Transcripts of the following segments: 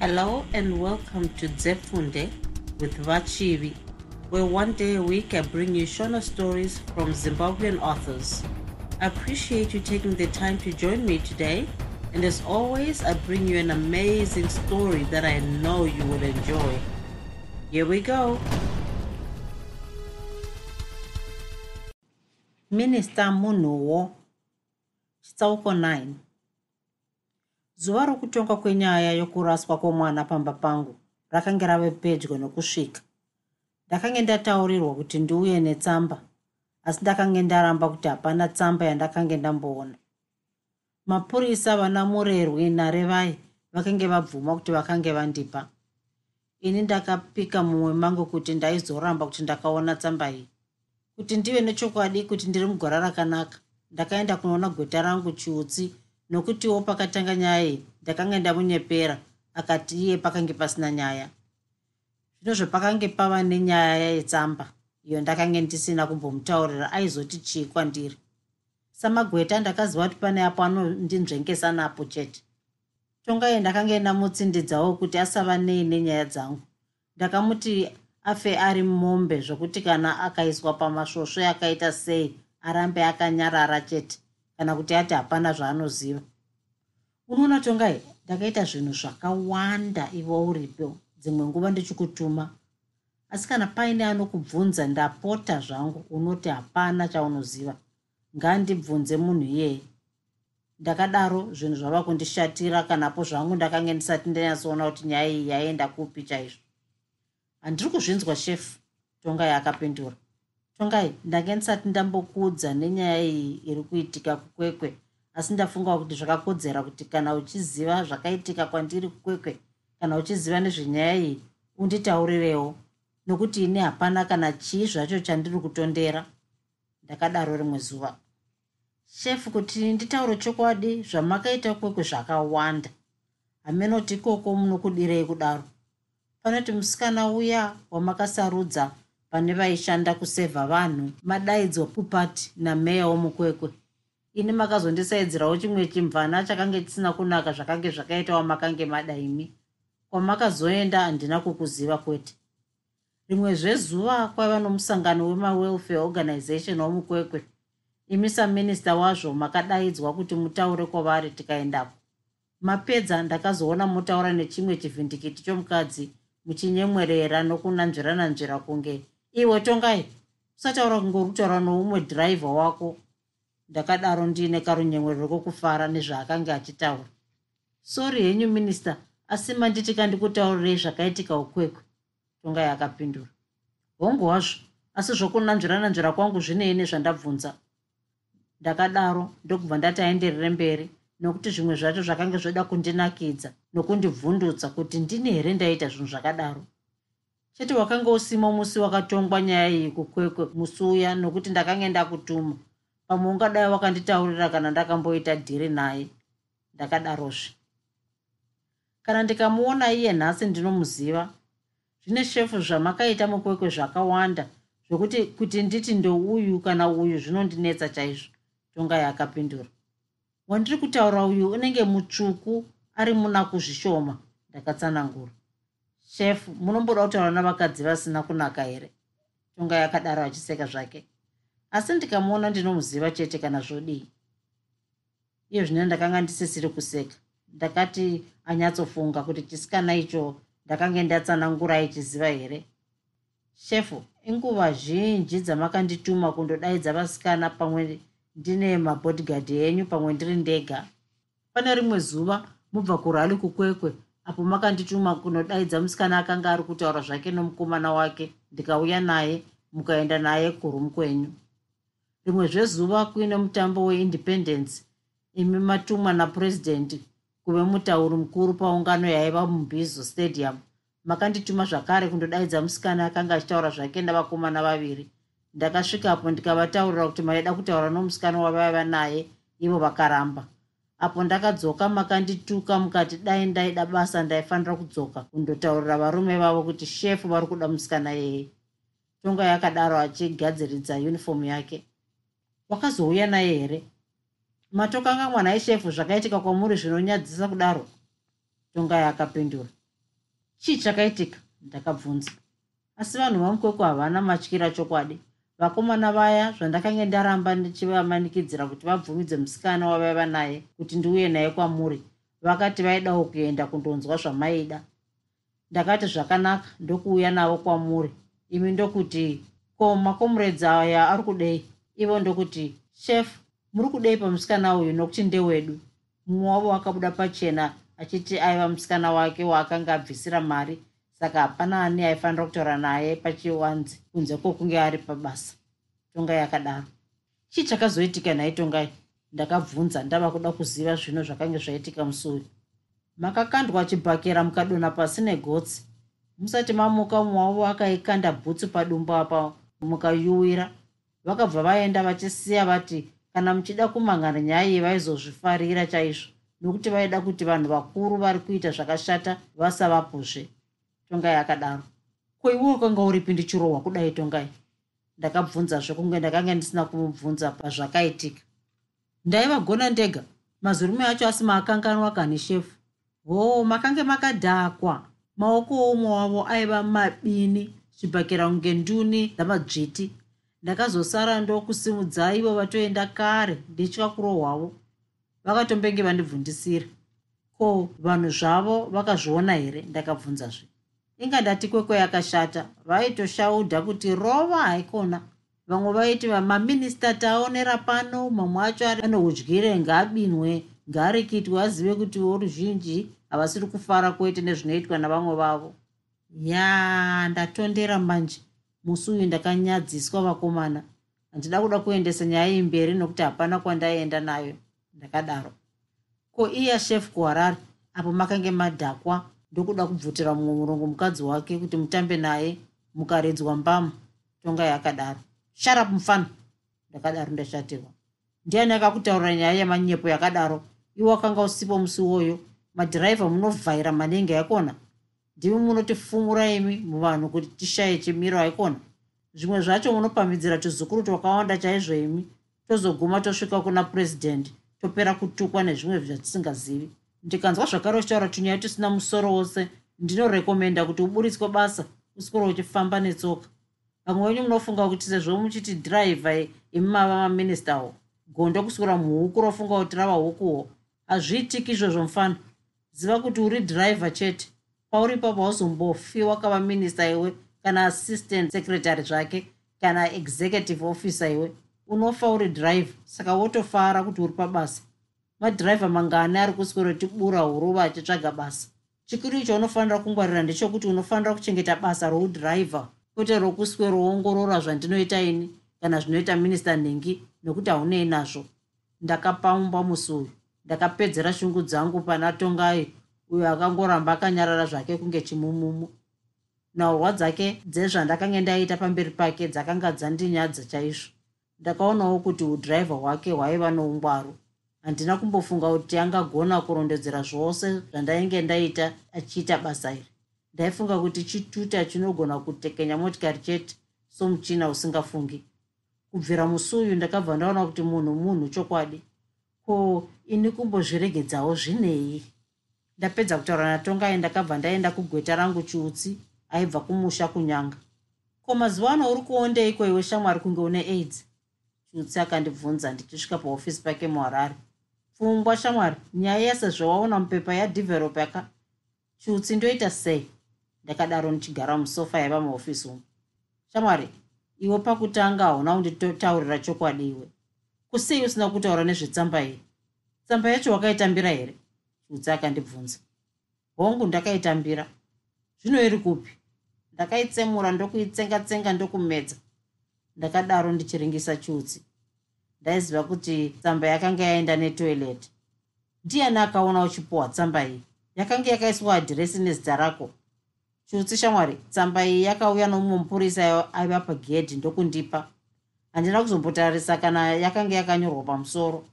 Hello and welcome to Zefunde with Vachivi, where one day a week I bring you Shona stories from Zimbabwean authors. I appreciate you taking the time to join me today, and as always, I bring you an amazing story that I know you will enjoy. Here we go. Minister Munhuwo, chitsauko 9 zuva rokutonga kwenyaya yokuraswa kwomwana pamba pangu rakanga rave pedyo nokusvika. Ndakange ndataurirwa kuti ndiuye netsamba asi ndakange ndaramba kuti hapana tsamba yandakange ndamboona. Mapurisa vana murerwi narevai vakange vabvuma kuti vakange vandipa. Ini ndakapika mumwe mangu kuti ndaizoramba kuti ndakaona tsamba iyi. Kuti ndive nechokwadi kuti ndiri mugwara rakanaka ndakaenda kunoona gweta rangu chiutsi nokutiwo pakatanga nyaya iyi ndakanga ndamunyepera akati iye pakange pasina nyaya. Zvino zvapakange pava nenyaya yetsamba iyo ndakange ndisina kumbomutaurira aizoti chii kwandiri. Samagweta ndakaziva kuti pane apo anondinzvengesa napo chete. Tongai ndakange ndamutsindidzawo kuti asava nei nenyaya dzangu. Ndakamuti afe ari mombe zvokuti kana akaiswa pamasvosve akaita sei arambe akanyarara chete kana kuti ati hapana zvaanoziva. Unoona tongai ndakaita zvinhu zvakawanda ivo uripo. Dzimwe nguva ndichikutuma. Asi kana paine anokubvunza ndapota zvangu unoti hapana chaunoziva. Ngandibvunze munhu iyeye ndakadaro zvinhu zvava kundishatira kanapo zvangu ndakange ndisati ndanyatsoona kuti nyaya iyi yaenda kupi chaizvo. Handiri kuzvinzwa shefu tongai akapindura tongai ndange ndisati ndambokuudza nenyaya iyi iri kuitika kukwekwe asi ndafunga kuti zvakakodzera kuti kana uchiziva zvakaitika kwandiri kukwekwe kana uchiziva nezvenyaya iyi unditaurirewo nokuti ine hapana kana chii zvacho chandiri kutondera. Ndakadaro rimwe zuva. Shefu kuti nditaure chokwadi zvamakaita kwekwe zvakawanda. Hamenoti ikoko munokudirei kudaro panoti musikana uya wamakasarudza pane vaishanda kusevha vanhu madaidzwa pupati nameya womukwekwe ini makazondisaidzirawo chimwe chimvana chakange chisina kunaka zvakange zvakaitawo makange madaimi. Kwamakazoenda handina kukuziva kwete. Rimwe zvezuva kwaiva nomusangano wemawelfare organization womukwekwe imi saminista wazvo makadaidzwa kuti mutaure kwavari tikaendako mapedza ndakazoona mutaura nechimwe chivhindikiti chomukadzi muchinyemwerera nokunanzvirananzvira kunge iwe tongai usataura kungorutaura noumwe dhiraivha wako. Ndakadaro ndiine karunyemwerero kokufara nezvaakanga achitaura. Sori henyu minista asi manditi kandikutaurirei zvakaitika ukwekwe. Tongai akapindura. Hongu wazvo asi zvokunanzvirananzvira kwangu zvinei nezvandabvunza ndakadaro ndokubva ndati aenderere mberi nokuti zvimwe zvacho zvakanga zvoda kundinakidza nokundibvundutsa kuti ndini here ndaita zvinhu zvakadaro chete wakanga usimo musi wakatongwa nyaya iyi kukwekwe musi uya nokuti ndakange ndakutuma. Pamwe ungadai wakanditaurira kana ndakamboita dhiri naye ndakadarozve. Kana ndikamuona iye nhasi ndinomuziva zvine shefu zvamakaita mukwekwe zvakawanda zvokuti kuti nditi ndouyu kana uyu zvinondinetsa chaizvo tongai akapindura wandiri kutaura uyu unenge mutsvuku ari muna kuzvishoma ndakatsanangura shefu munomboda kutaura navakadzi vasina kunaka here? Tonga yakadaro achiseka zvake. Asi ndikamuona ndinomuziva chete kana zvodii iyo zvino ndakanga ndisisiri kuseka. Ndakati anyatsofunga kuti chisikana icho ndakange ndatsanangura ichiziva here? Shefu inguva zhinji dzamakandituma kundodaidza vasikana pamwe ndine mabodhigadi enyu pamwe ndiri ndega. Pane rimwe zuva mubva kurali kukwekwe apo makandituma kunodaidza musikana akanga ari kutaura zvake nomukomana wake ndikauya naye mukaenda naye kurumu kwenyu rimwe zvezuva kuine mutambo weindependence imi matumwa napurezidendi kuve mutauri mukuru paungano yaiva mumbizo stadium. Makandituma zvakare kundodaidza musikana akanga achitaura zvake navakomana vaviri. Ndakasvikapo ndikavataurira kuti maida kutaura nomusikana wavaiva naye ivo vakaramba apo ndakadzoka makandituka mukati dai ndaida basa ndaifanira kudzoka kundotaurira varume vavo kuti shefu vari kuda musikana yeye tonga yakadaro achigadziridza yunifomu yake. Wakazouya naye here? Matokanga mwana eshefu zvakaitika kwamuri zvinonyadzisa kudaro? Tonga yakapindura. Chii chakaitika? Ndakabvunza. Asi vanhu vamukwekwa havana matyira chokwadi vakomana vaya zvandakange ndaramba ndichivamanikidzira kuti vabvumidze musikana wavaiva naye kuti ndiuye naye kwamuri. Vakati vaidawo kuenda kundonzwa zvamaida. Ndakati zvakanaka ndokuuya navo kwamuri. Imi ndokuti ko makomuredzi aya ari kudei? Ivo ndokuti shefu muri kudei pamusikana uyu? Nokuti ndewedu. Mumwe wavo akabuda pachena achiti aiva musikana wake waakanga abvisira mari saka hapana ani aifanira kutaura naye pachiwanzi kunze kwokunge ari pabasa. Tongai akadaro chii chakazoitika nhai tongai ndakabvunza ndava kuda kuziva zvino zvakange zvaitika musi uyu makakandwa chibhakera mukadonha pasi negotsi. Musati mamuka mumwe wavo akaikanda bhutsu padumbu apa mukayuwira. Vakabva vaenda vachisiya vati kana muchida kumangana nyaya iyi vaizozvifarira chaizvo. Nokuti vaida kuti vanhu vakuru vari kuita zvakashata vasavapozve tongai akadaro. Ko iwe wakanga uripi ndichirohwa kudai tongai. Ndakabvunzazve kunge ndakanga ndisina kumubvunza pazvakaitika ndaivagona ndega. Mazurume acho asi maakanganwa kani shefu? Ho makange makadhakwa. Maoko omwe wavo aiva mabini chibhakera kunge nduni dzamadzviti. Ndakazosara ndokusimudza ivo vatoenda kare nditya kurohwavo vakatombenge vandibvundisira. Ko vanhu zvavo vakazviona here? Ndakabvunzazve inga ndati kwekwe yakashata. Vaitoshaudha kuti rova haikona. Vamwe vaiti maminista taonera pano mamwe acho anohudyire ngaabinwe ngaarikitwe azive kuti voruzhinji havasiri kufara kwete nezvinoitwa navamwe vavo. Ya ndatondera manje. Musi uyu ndakanyadziswa vakomana. Handida kuda kuendesa nyaya iyi mberi nokuti hapana kwandaenda nayo. Ndakadaro. Ko iya chef kuharare apo makange madhakwa ndokuda kubvutira mumwe murongo mukadzi wake kuti mutambe naye mukaredzwa mbamu tonga yakadaro. Sharapu mufana. Ndakadaro ndashatirwa. Ndiani akakutaurira nyaya yemanyepo yakadaro? Iwo akanga usipo musi iwoyo madhiraivha munovhaira manenge aikona ndimi munotifumura imi muvanhu kuti tishaye chimiro aikona zvimwe zvacho munopambidzira tuzukuru twakawanda chaizvo imi. Tozoguma tosvika kuna purezidendi topera kutukwa nezvimwe zvatisingazivi ndikanzwa zvakare uchitaura tunyaya tusina musoro wose ndinorekomenda kuti uburitswe basa usikore uchifamba netsoka. Vamwe venyu munofunga kuti sezvo muchiti dhiraivha imumava maministawo gondo kusukura muhuku rofunga kuti rava hukuwo hazviitiki izvozvo mufana ziva kuti uri dhiraivha chete pauri papa uzombofiwa kava minista iwe kana assistant secretary zvake kana executive officer iwe. Unofa uri dhiraivha saka wotofara kuti uri pabasa madhiraivha mangani ari kuswero tibura huruva achitsvaga basa. Chikuru icho unofanira kungwarira ndechokuti unofanira kuchengeta basa roudhiraivha kwete rokusweroongorora zvandinoita ini kana zvinoita minista nhengi nokuti haunei nazvo. Ndakapamba musi uyu ndakapedzera shungu dzangu pana tongai uyo akangoramba akanyarara zvake kunge chimumumu. Nhaurwa dzake dzezvandakange ndaita pamberi pake dzakanga dzandinyadza chaizvo. Ndakaonawo kuti udhiraivha hwake hwaiva noungwaru handina kumbofunga kuti angagona kurondedzera zvose zvandainge ndaita achiita basa iri. Ndaifunga kuti chituta chinogona kutekenya motikari chete somuchina usingafungi. Kubvira musi uyu ndakabva ndaona kuti munhu munhu chokwadi. Ko ini kumbozviregedzawo zvinei? Ndapedza kutaura natongai ndakabva ndaenda kugweta rangu chiutsi aibva kumusha kunyanga. Ko mazuva ano uri kuondeiko iwe shamwari kunge une aids? Chiutsi akandibvunza ndichisvika paofisi pake muharare pfungwa shamwari. Nyaya yesezvawaona mupepa yadevelope yaka chiutsi ndoita sei? Ndakadaro ndichigara musofa yaiva muofisi umu. Shamwari iwe pakutanga hauna kunditaurira chokwadi iwe. Kusei usina kutaura nezvetsamba iyi? Tsamba yacho wakaitambira here? Chiutsi akandibvunza. Hongu ndakaitambira. Zvino iri kupi? Ndakaitsemura ndokuitsenga tsenga ndokumedza. Ndakadaro ndichiringisa chiutsi ndaiziva kuti tsamba yakanga yaenda netoilet. Ndiani akaona uchipiwa tsamba iyi? Yakanga yakaiswa adhiresi nezita rako. Chiutsi shamwari tsamba iyi yakauya nomumwe mupurisa aiva pagedhi ndokundipa. Handina kuzombotarisa kana yakanga yakanyorwa pamusoro.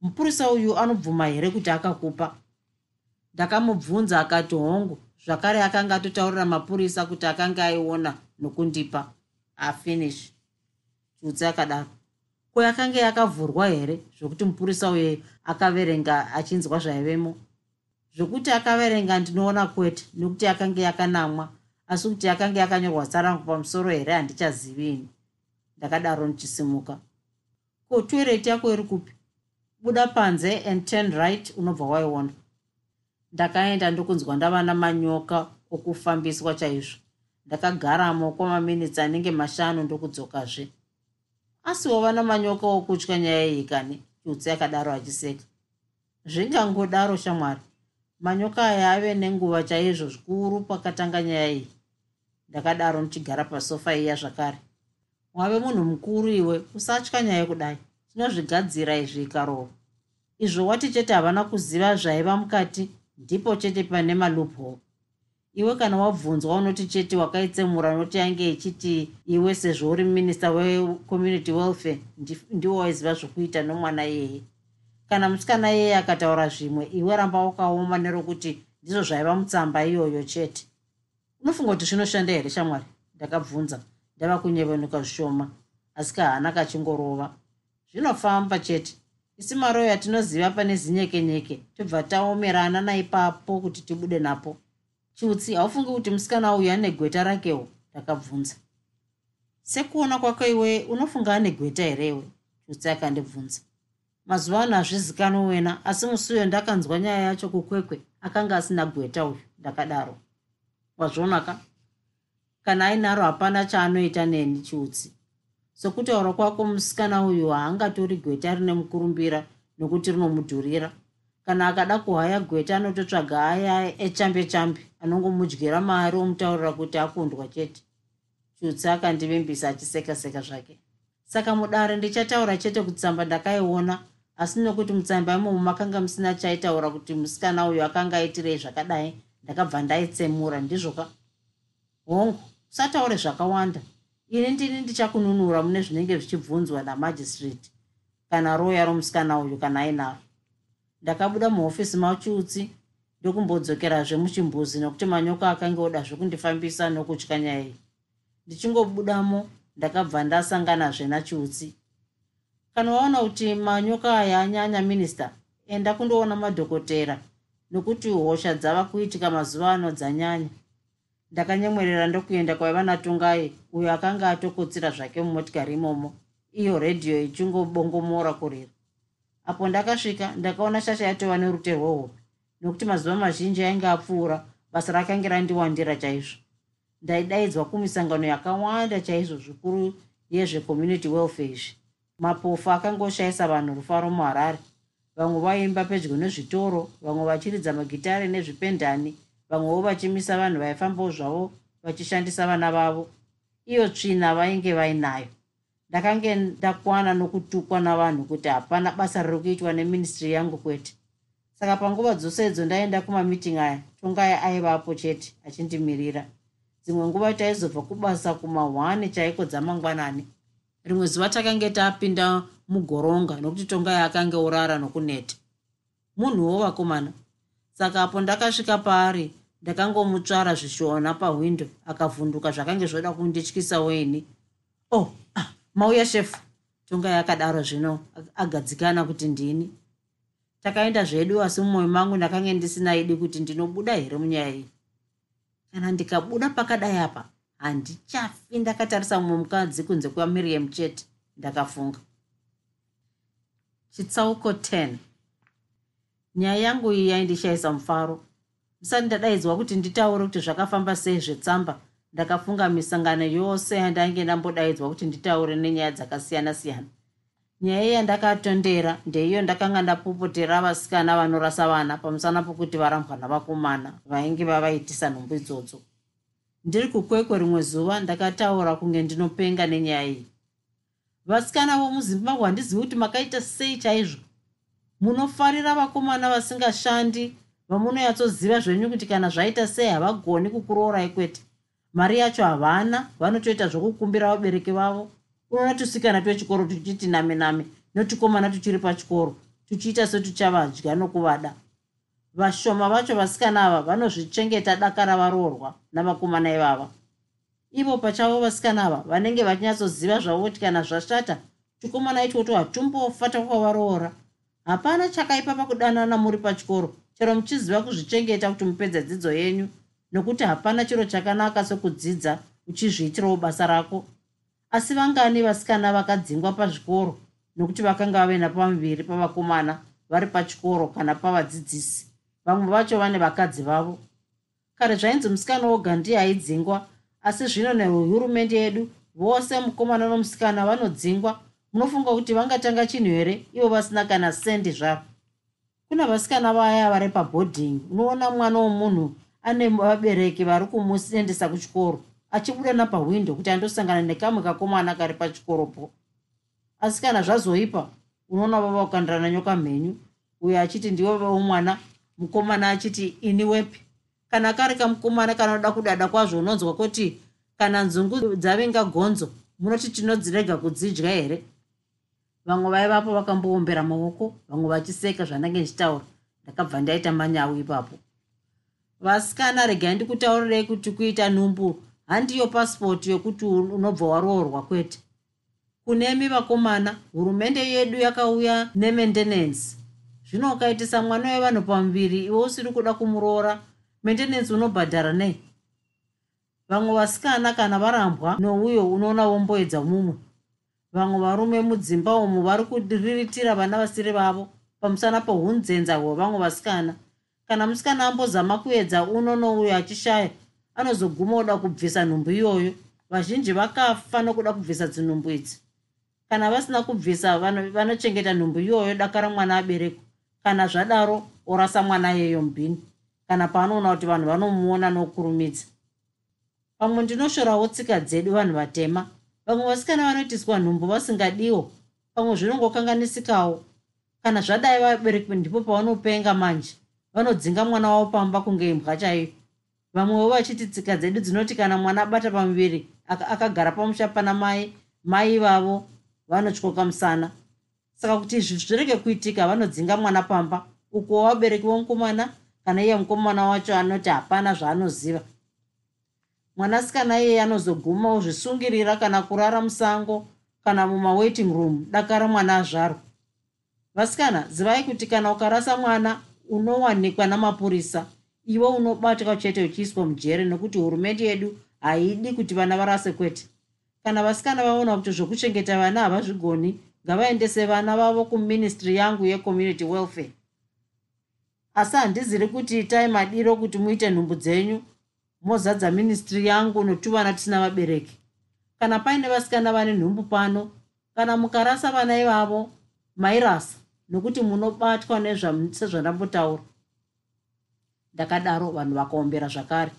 Mupurisa uyu anobvuma here kuti akakupa? Ndakamubvunza akati hongu zvakare akanga atotaurira mapurisa kuti akanga aiona nokundipa. Afinish chiutsi akadaro ko yakanga yakavhurwa here zvokuti mupurisa uye akaverenga achinzwa zvaivemo? Zvokuti akaverenga ndinoona kwete nekuti yakanga yakanamwa asi kuti yakanga yakanyorwa tsarangu pamusoro here handichazivini ndakadaro ndichisimuka. Ko toilet yako iri kupi? Buda panze and ten right unobva waiona. Ndakaenda ndokunzwa ndava namanyoka okufambiswa chaizvo. Ndakagaramo kwamaminitsi anenge mashanu ndokudzokazve asi wava namanyoka okutya nyaya iyi kani chiutsi akadaro achiseka zvingangodaro shamwari. Manyoka aya ave nenguva chaizvo zvikuru pakatanga nyaya iyi. Ndakadaro ndichigara pasofa iya zvakare. Wave munhu mukuru iwe usatya nyaya kudai. Tinozvigadzira izvi ikarova izvo wati chete havana kuziva zvaiva mukati ndipo chete pane maloophole iwe kana wabvunzwa unoti chete wakaitsemura noti yange ichiti iwe sezvo uri minista wecommunity welfare ndiwo waiziva zvokuita nomwana iyeye kana musikana iyeye akataura zvimwe iwe ramba wakaoma nerokuti ndizvo zvaiva mutsamba iyoyo chete. Unofunga kuti zvinoshanda here shamwari? Ndakabvunza ndava kunyevenuka zvishoma asi kahana kachingorova. Zvinofamba chete. Isi maroya tinoziva pane zinyekenyeke tobva taomerana naipapo kuti tibude napo chiutsi haufungi kuti musikana uyu ane gweta rakewo ndakabvunza. Sekuona kwako iwe unofunga ane gweta herewe chiutsi akandibvunza. Mazuva ano hazvizikanwa wena asi musi uyo ndakanzwa nyaya yacho kukwekwe akanga asina gweta uyu. Ndakadaro. Wazvionaka kana ainaro hapana chaanoita neni chiutsi sokutaura kwako musikana uyu haangatori gweta rine mukurumbira nokuti rinomudhurira kana akada kuhaya gweta anototsvaga aya echambe chambe anongomudyira mari omutaurira kuti akundwa chete. Chiutsi akandivimbisa achiseka-seka zvake. Saka mudare ndichataura chete kutsamba ndakaiona asi nokuti mutsamba imomo makanga musina chaitaura kuti musikana uyu akanga aitirei zvakadai ndakabva ndaitsemura ndizvoka? Hongu usataure zvakawanda. Ini ndini ndichakununura mune zvinenge zvichibvunzwa namajistrate kana roya romusikana uyu kana ainaro ndakabuda muhofisi machiutsi ndokumbodzokerazve muchimbuzi nokuti manyoka akanga oda zvekundifambisa nokutya nyaya iyi. Ndichingobudamo ndakabva ndasanganazve nachiutsi kana waona kuti manyoka aya anyanya minista enda kundoona madhokotera nokuti hosha dzava kuitika mazuva ano dzanyanya. Ndakanyemwerera ndokuenda kwaiva natongai uyo akanga atokotsira zvake mumotikari imomo. Iyo redhiyo ichingobongomora kurira apo ndakasvika ndakaona shasha yatova nerute rwehope nokuti mazuva mazhinji ainge apfuura basa rakange randiwandira chaizvo. Ndaidaidzwa kumisangano yakawanda chaizvo zvikuru yezvecommunity welfare izvi. Mapofu akanga oshayisa vanhu rufaro muharare. Vamwe vaimba pedyo nezvitoro vamwe vachiridza magitare nezvipendani vamwewo vachimisa vanhu vaifambawo zvavo vachishandisa vana vavo. Iyo tsvina vainge vainayo ndakange ndakwana nokutukwa navanhu kuti hapana basa riri kuitwa neministry yangu kwete. Saka panguva dzose idzo ndaenda kumamiting aya tongaya aivapo chete achindimirira dzimwe nguva taizobva kubasa kumahwane chaiko dzamangwanani. Rimwe zuva takange tapinda mugoronga nokuti tongaya akange urara nokuneta. Munhuwo vakomana saka apo ndakasvika paari ndakangomutsvara zvishona pahwindo akavhunduka zvakange zvoda kundityisa weini oh mauya shefu tongaya akadaro zvino agadzikana kuti ndini. Takaenda zvedu asi mumwoyo mangu ndakange ndisinaidi kuti ndinobuda here munyaya iyi? Kana ndikabuda pakadai apa handichafi ndakatarisa mumwe mukadzi kunze kwamiriam chete ndakafunga. Chitsauko 10 nyaya yangu iyi yaindishayisa mufaro. Ndisati ndadaidzwa kuti nditaure kuti zvakafamba sei zvetsamba ndakafunga misangano yose yandainge ndambodaidzwa kuti nditaure nenyaya dzakasiyana-siyana. Nyaya yandakatondera ndeiyo ndakanga ndapopotera vasikana vanorasa vana pamusana pokuti varambwana vakomana vainge vavaitisa nhumbu idzodzo. Ndiri kukwekwe rimwe zuva ndakataura kunge ndinopenga nenyaya iyi. Vasikana vomuzimbabwe handizivi kuti makaita sei chaizvo. Munofarira vakomana vasingashandi vamunoyatsoziva zvenyu kuti kana zvaita sei havagoni kukuroorai kwete mari yacho havana. Vanotoita zvokukumbira vabereki vavo. Unoona tusikana twechikoro tuchiti name name notukomana tuchiri pachikoro tuchiita setuchavadya nokuvada. Vashoma vacho vasikana ava vanozvichengeta daka ravaroorwa navakomana ivava. Ivo pachavo vasikana ava vanenge vachinyatsoziva zvavo kuti kana zvashata tukomana itwoto hatumbofata kwavaroora hapana chakaipa pakudanana muri pachikoro. Chero muchiziva kuzvichengeta kuti mupedza dzidzo yenyu nokuti hapana chiro chakanaka sekudzidza uchizviitirawo basa rako. Asi vangani vasikana vakadzingwa pazvikoro nokuti vakanga vave napamuviri pavakomana vari pachikoro kana pavadzidzisi vamwe vacho vane vakadzi vavo. Kare zvainzi musikana woga ndiye aidzingwa asi zvino nehurumende yedu vose mukomana nomusikana vanodzingwa. Munofunga kuti vangatanga chinhu here? Ivo vasina kana sendi zvaro. Kuna vasikana vaya vari pabhodhing unoona mwana womunhu ane vabereki vari kumuendesa kuchikoro. Achibuda napahwindo kuti andosangana nekamwe kakomana kari pachikoropo. Asi kana zvazoipa unoona vava kukandirana nyoka mhenyu. Uyo achiti ndiwe vomwana mukomana achiti ini wepi? Kana kari kamukomana kanoda kudada kwazvo unonzwa kuti kana nzungu dzavinga gonzo munoti tinodzirega kudzidya here? Vamwe vaivapo vakamboombera maoko vamwe vachiseka zvandange ndichitaura. Ndakabva ndaita manyawu ipapo vasikana regai ndikutaurirei kuti kuita nhumbu handiyo pasipoti yokuti unobva waroorwa kwete. Kunemi vakomana hurumende yedu yakauya nementenensi zvino ukaitisa mwana wevanhu pamuviri iwe usiri kuda kumuroora mentenensi unobhadhara nei? Vamwe vasikana kana varambwa nouyo unoona womboedza mumwe vamwe varume mudzimba umu vari kuriritira vana vasiri vavo pamusana peunzenza hwevamwe vasikana kana musikana ambozama kuedza uno nouyo achishaya anozoguma uda kubvisa nhumbu iyoyo. Vazhinji vakafa nokuda kubvisa dzinhumbu idzi. Kana vasina kubvisa vanochengeta nhumbu iyoyo dakara mwana aberekwa kana zvadaro orasa mwana yeyo mubhini. Kana paanoona kuti vanhu vanomuona nokurumidza. Pamwe ndinoshorawo tsika dzedu vanhu vatema. Vamwe vasikana vanoitiswa nhumbu vasingadiwo pamwe zvinongokanganisikawo kana zvadai vaberekwa ndipo pavanopenga manje vanodzinga mwana wavo pamba kunge imbwa chaiyo. Vamwewo vachiti tsika dzedu dzinoti kana mwana abata pamuviri akagara pamusha pana mai mai vavo vanotyoka musana. Saka kuti izvi zvirege kuitika vanodzinga mwana pamba. Uko wabereki womukomana kana iye mukomana wacho anoti hapana zvaanoziva. Mwanasikana iyeye anozoguma uzvisungirira kana kurara musango kana mumawaiting room dakara mwana azvarwa. Vasikana zivai kuti kana ukarasa mwana unowanikwa namapurisa iwe unobatwa chete uchiiswa mujere nokuti hurumende yedu haidi kuti vana varase kwete. Kana vasikana vaona kuti zvokuchengeta vana havazvigoni ngavaendese vana vavo kuministry yangu yecommunity welfare. Asi handiziri kuti itai madiro kuti muite nhumbu dzenyu mozadza ministry yangu notuvana tisina vabereki. Kana paine vasikana vane nhumbu pano kana mukarasa vana ivavo mairasa nokuti munobatwa sezvandambotaura. Ndakadaro vanhu vakaombera zvakare.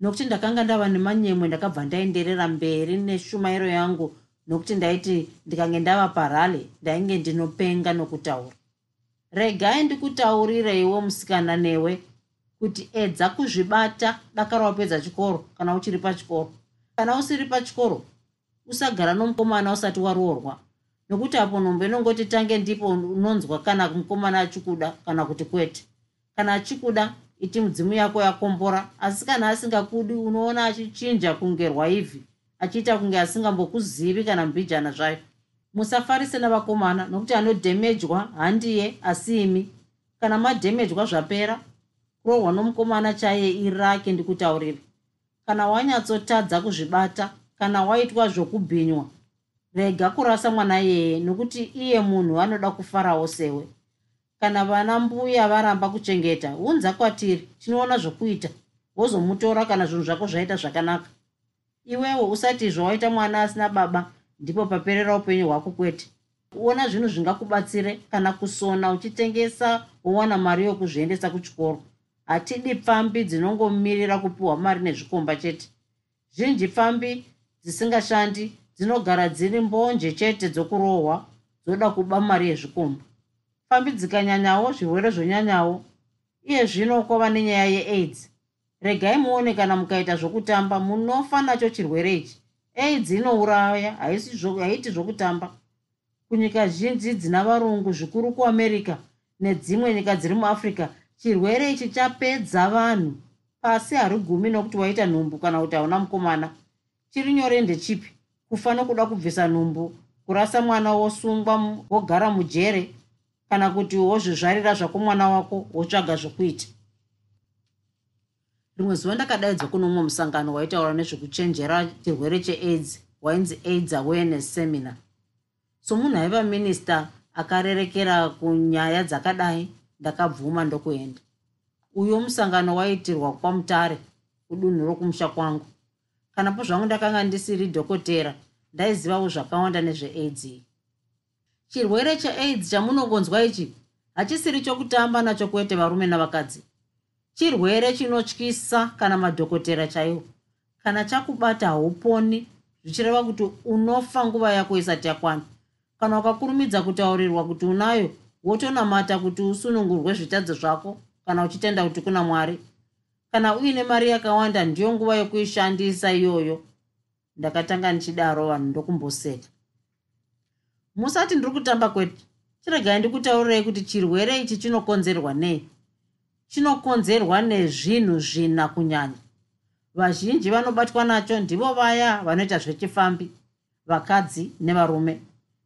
Nokuti ndakanga ndava nemanyemwe ndakabva ndaenderera mberi neshumairo yangu nokuti ndaiti ndikange ndava parale ndainge ndinopenga nokutaura. Regai ndikutaurireiwo musikana newe kuti edza kuzvibata dakara wapedza chikoro kana uchiri pachikoro. Kana usiri pachikoro usagara nomukomana usati waroorwa nokuti apo nhombo inongoti tange ndipo unonzwa kana mukomana achikuda kana kuti kwete. Kana achikuda iti mudzimu yako yakombora asi kana asingakudi unoona achichinja kunge rwaivhi achiita kunge asingambokuzivi kana mbijana zvayo. Musafarise navakomana nokuti anodhemejwa handiye asi imi kana madhemejwa zvapera kurohwa nomukomana chaiye irake ndikutaurire. Kana wanyatsotadza kuzvibata kana waitwa zvokubhinywa rega kurasa mwana iyeye nokuti iye munhu anoda kufarawo sewe. Kana vana mbuya varamba kuchengeta unza kwatiri tinoona zvokuita. Wozomutora kana zvinhu zvako zvaita zvakanaka. Iwewo usati zvawaita mwana asina baba ndipo paperera upenyu hwako kwete. Uona zvinhu zvingakubatsire kana kusona uchitengesa wowana mari yokuzviendesa kuchikoro. Hatidi pfambi dzinongomirira kupiwa mari nezvikomba chete. Zhinji pfambi dzisingashandi dzinogara dziri mbonje chete dzokurohwa dzoda kuba mari yezvikomba pfambi dzikanyanyawo zvirwere zvonyanyawo iye zvino kwava nenyaya yeaids regai muone kana mukaita zvokutamba munofa nacho chirwere ichi. Aids inouraya haiti zvokutamba. Kunyika zhinji dzina varungu zvikuru kuamerica nedzimwe nyika dziri muafrica chirwere ichi chapedza vanhu. Pasi harigumi nokuti waita nhumbu kana kuti hauna mukomana. Chiri nyore ndechipi kufa nokuda kubvisa nhumbu kurasa mwana wosungwa wogara mujere kana kuti wozvizvarira zvako mwana wako wotsvaga zvokuita. Rimwe zuva ndakadaidzwa kuno mumwe musangano waitaura nezvekuchenjera chirwere cheaids wainzi aids awareness seminar. So munhu aiva minista akarerekera kunyaya dzakadai ndakabvuma ndokuenda. Uyo musangano waitirwa kwamutare kudunhu rokumusha kwangu kanapo zvangu ndakanga ndisiri dhokotera ndaizivawo zvakawanda nezveaids iyi chirwere cheaids chamunongonzwa ichi hachisiri chokutamba nacho kwete varume navakadzi. Chirwere chinotyisa kana madhokotera chaiwo. Kana chakubata hauponi zvichireva kuti unofa nguva yako isati yakwana. Kana ukakurumidza kutaurirwa kuti unayo wotonamata kuti usunungurwe zvitadzo zvako kana uchitenda kuti kuna mwari kana uine mari yakawanda ndiyo nguva yokuishandisa iyoyo. Ndakatanga ndichidaro vanhu ndokumboseka. Musati ndiri kutamba kwete chiregai ndikutaurirei kuti chirwere ichi chinokonzerwa nei? Chinokonzerwa nezvinhu zvina kunyanya. Vazhinji vanobatwa nacho ndivo vaya vanoita zvechifambi vakadzi nevarume.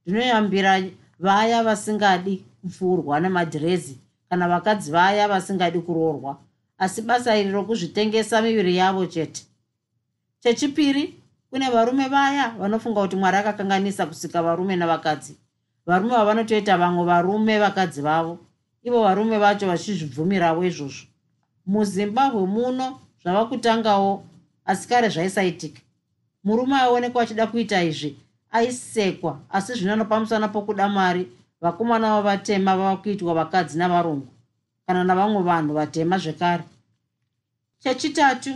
Ndinoyambira vaya vasingadi kupfuurwa nemadhirezi kana vakadzi vaya vasingadi kuroorwa asi basa iri rokuzvitengesa miviri yavo chete. Chechipiri kune varume vaya vanofunga kuti mwari akakanganisa kusika varume navakadzi. Varume vavanotoita vamwe varume vakadzi vavo. Ivo varume vacho vachizvibvumirawo izvozvo. Muzimbabwe muno zvava kutangawo asi kare zvaisaitika. Murume aionekwa achida kuita izvi aisekwa asi zvino anopamusana pokuda mari vakomana vavatema vava kuitwa vakadzi navarungu. Kana navamwe vanhu vatema zvekare chechitatu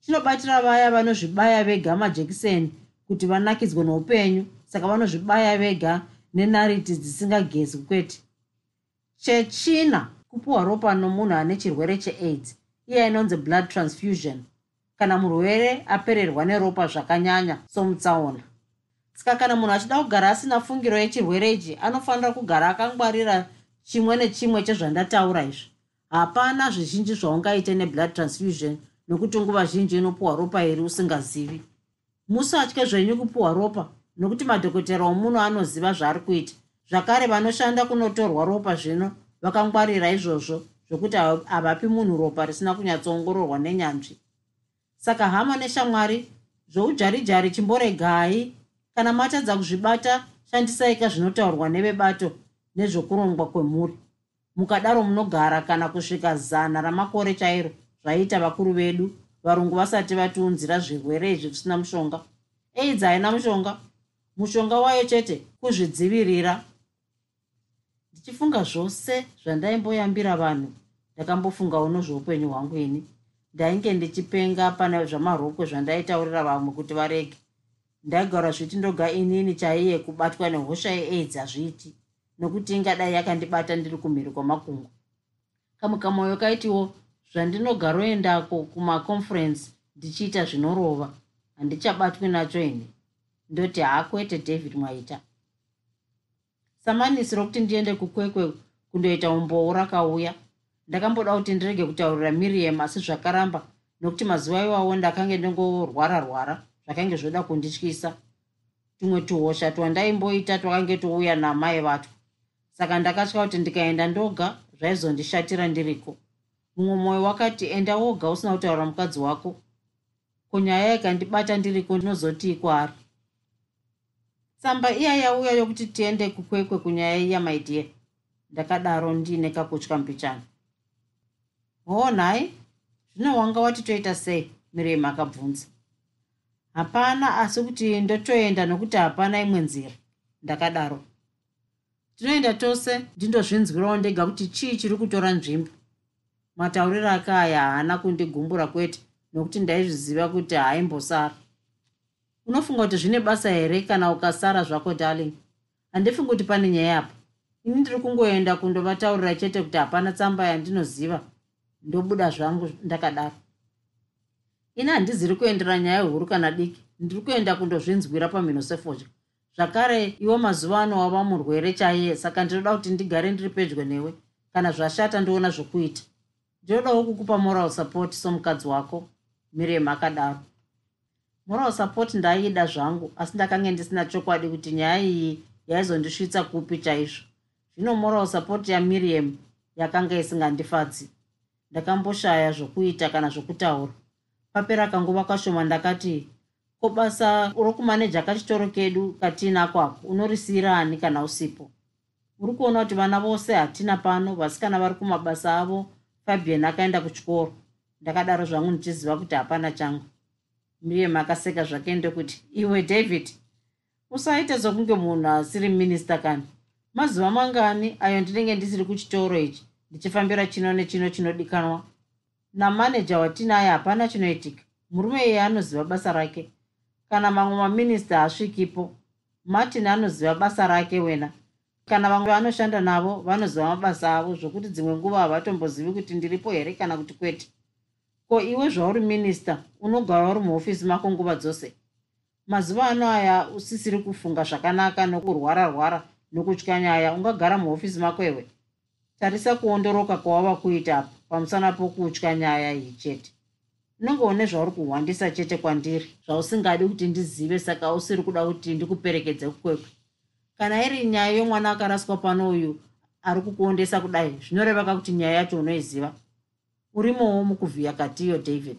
chinobatira vaya vanozvibaya vega majekiseni kuti vanakidzwe noupenyu saka vanozvibaya vega nenariti dzisingagezwi kwete. Chechina kupiwa ropa nomunhu ane chirwere cheaids iye inonzi blood transfusion. Kana murwere apererwa neropa zvakanyanya somutsaona. Saka kana munhu achida kugara asina fungiro yechirwere ichi anofanira kugara akangwarira chimwe nechimwe chezvandataura izvi hapana zvizhinji zvaungaite neblood transfusion nokuti nguva zhinji inopiwa ropa iri usingazivi. Musatye zvenyu kupiwa ropa nokuti madhokotera omuno anoziva zvaari kuita. Zvakare vanoshanda kunotorwa ropa zvino vakangwarira izvozvo zvokuti havapi munhu ropa risina kunyatsoongororwa nenyanzvi. Saka hama neshamwari zvoujarijari chimboregai. Kana matadza kuzvibata shandisaika zvinotaurwa nevebato nezvokurongwa kwemhuri mukadaro munogara kana kusvika zana ramakore chairo zvaiita vakuru vedu. Varungu vasati vatiunzira zvirwere izvi zvisina mushonga. Aids haina mushonga. Mushonga wayo chete kuzvidzivirira. Ndichifunga zvose zvandaimboyambira vanhu ndakambofungawo nozveupenyu hwangu ini. Ndainge ndichipenga pane zvamarokwe zvandaitaurira vamwe kuti varege. Ndaigara zviti ndoga inini chaiye kubatwa nehosha yeaids hazviiti nokuti ingadai yakandibata ndiri kumhiri kwamakungu kamwe kamwoyo kaitiwo zvandinogaroendako kumaconference ndichiita zvinorova. Handichabatwi nacho ini. Ndoti haakwete david mwaita. Samanisi rokuti ndiende kukwekwe kundoita umboo rakauya. Ndakamboda kuti ndirege kutaurira miriam asi zvakaramba nokuti mazuva iwawo ndakange ndingorwara rwara zvakange zvoda kundityisa. Tumwe tuhosha twandaimboita twakange touya namai vatwa saka ndakatya kuti ndikaenda ndoga zvaizondishatira ndiriko. Mumwe mwoyo wakati enda woga usina kutaura mukadzi wako. Kunyaya ikandibata ndiriko ndinozoti kwaari tsamba iya yauya yokuti tiende kukwekwe kunyaya iya maidiya ndakadaro ndiine kakutya mbichana. Hoo nhai zvino wanga wati toita sei? Miremu akabvunza hapana asi kuti ndotoenda nokuti hapana imwe nzira. Ndakadaro tinoenda tose ndindozvinzwirawo ndega kuti chii chiri kutora nzvimbo. Matauriro ake aya haana kundigumbura kwete nokuti ndaizviziva kuti haimbosara. Unofunga kuti zvine basa here kana ukasara zvako darling? Handifungi kuti pane nyaya apa ini ndiri kungoenda kundovataurira chete kuti hapana tsamba yandinoziva. Ndobuda zvangu ndakadaro. Ini handiziri kuendera nyaya huru kana diki. Ndiri kuenda kundozvinzwira pamhino sefodya zvakare iwo mazuva ano wava murwere chaiye saka ndinoda kuti ndigare ndiri pedyo newe. Kana zvashata ndoona zvokuita. Ndinodawo kukupa moral support somukadzi wako mirem akadaro moral support ndaiida zvangu asi ndakange ndisina chokwadi kuti nyaya iyi yaizondisvitsa kupi chaizvo. Zvino moral support yamiriam yakanga isingandifadzi. Ndakamboshaya zvokuita kana zvokutaura. Papera kanguva kashoma ndakati ko basa rokumaneja kachitoro kedu katinako ako unorisiyira ani kana usipo? Uri kuona kuti vana vose hatina pano vasikana vari kumabasa avo. Fabian akaenda kuchikoro. Ndakadaro zvangu ndichiziva kuti hapana changu. Miriam akaseka zvake ndokuti iwe david usaita sokunge munhu asiri minista kani. Mazuva mangani ayo ndinenge ndisiri kuchitoro ichi. Ndichifambira chino nechino chinodikanwa. Namaneja watinaye hapana chinoitika. Murume iye anoziva basa rake kana mamwe maminista asvikipo martin anoziva basa rake wena. Kana vamwe vanoshanda navo vanoziva mabasa avo zvokuti dzimwe nguva havatombozivi kuti ndiripo here kana kuti kwete. Ko iwe zvauri minista unogara uri muhofisi mako nguva dzose? Mazuva ano aya usisiri kufunga zvakanaka nokurwara rwara nokutya nyaya ungagara muhofisi mako ewe? Tarisa kuondoroka kwawava kuita apa pamusana pokutya nyaya iyi chete unenge une zvauri kuhwandisa chete kwandiri zvausingadi kuti ndizive saka usiri kuda kuti ndikuperekedze kukwekwe kana iri nyaya yomwana akaraswa pano uyu ari kukuondesa kudai zvinorevaka kuti nyaya yacho unoiziva? Urimowo mukuvhiya katiyo david.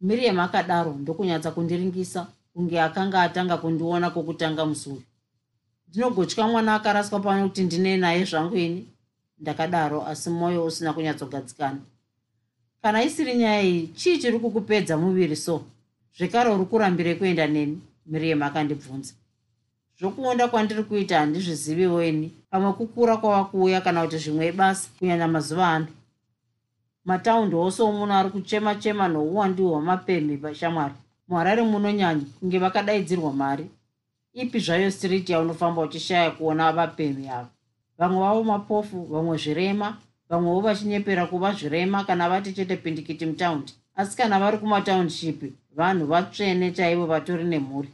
Miriam akadaro ndokunyatsa kundiringisa kunge akanga atanga kundiona kwokutanga musuvi ndinogotya mwana akaraswa pano kuti ndine naye zvangu ini? Ndakadaro asi mwoyo usina kunyatsogadzikana kana isiri nyaya iyi chii chiri kukupedza muviri so? Zvekare uri kurambire kuenda neni miriam akandibvunza. Zvokuonda kwandiri kuita handizviziviwo ini. Pamwe kukura kwava kuuya kana kuti zvimwe basi kunyanya mazuva ano. Mataundi ose omuno ari kuchema chema nouwandi hwamapemhi vashamwari muharare munonyanya kunge vakadaidzirwa mari. Ipi zvayo striti yaunofamba uchishaya kuona vapemhi ava? Vamwe vavo mapofu vamwe zvirema vamwewo vachinyepera kuva zvirema kana vati chete pindikiti mutaundi. Asi kana vari kumataundship vanhu vatsvene chaivo vatori nemhuri.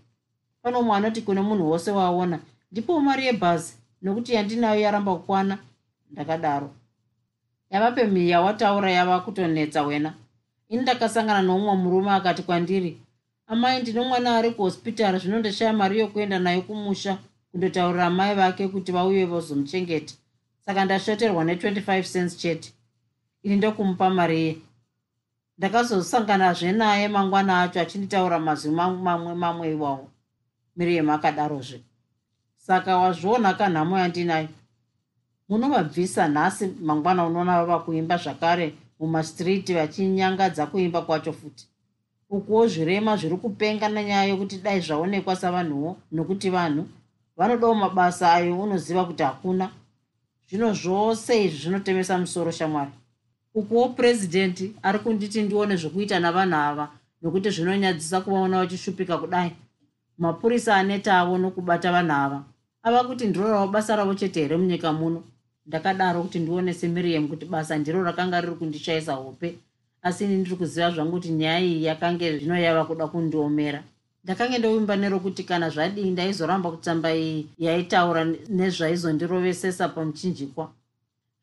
Pano mumwe anoti kune munhu wose waona ndipowo mari yebhazi nokuti yandinayo yaramba kukwana ndakadaro. Yava pemhi yawataura yava kutonetsa wena. Ini ndakasangana noumwe murume akati kwandiri amai ndine mwana ari kuhospitari zvino ndashaya mari yokuenda nayo kumusha kundotaurira mai vake kuti vauye vozomuchengeta saka ndashoterwa ne25 cents chete. Ini ndokumupa mari ye ndakazosanganazve naye mangwana acho achinditaura mazwi mamwe mamwe iwawo. Miriam akadarozve saka wazviona kanhamo yandinayo. Munovabvisa nhasi mangwana unoona vava kuimba zvakare mumastriti vachinyangadza kuimba kwacho futi. Ukuwo zvirema zviri kupenga nenyaya yokuti dai zvaonekwa savanhuwo nokuti vanhu vanodawo mabasa ayo unoziva kuti hakuna zvino zvose izvi zvinotemesa musoro shamwari. Ukuwo purezidendi ari kunditi ndione zvokuita navanhu ava nokuti zvinonyadzisa kuvaona vachishupika kudai. Mapurisa aneta avo nokubata vanhu ava. Ava kuti ndiro ravo basa ravo chete here munyika muno? Ndakadaro kuti ndione semiriam kuti basa ndiro rakanga riri kundishayisa hope. Asi ini ndiri kuziva zvangu kuti nyaya iyi yakange zvino yava kuda kundiomera ndakange ndovimba nerokuti kana zvadii ndaizoramba kutamba iyi yaitaura nezvaizondirovesesa pamuchinjikwa.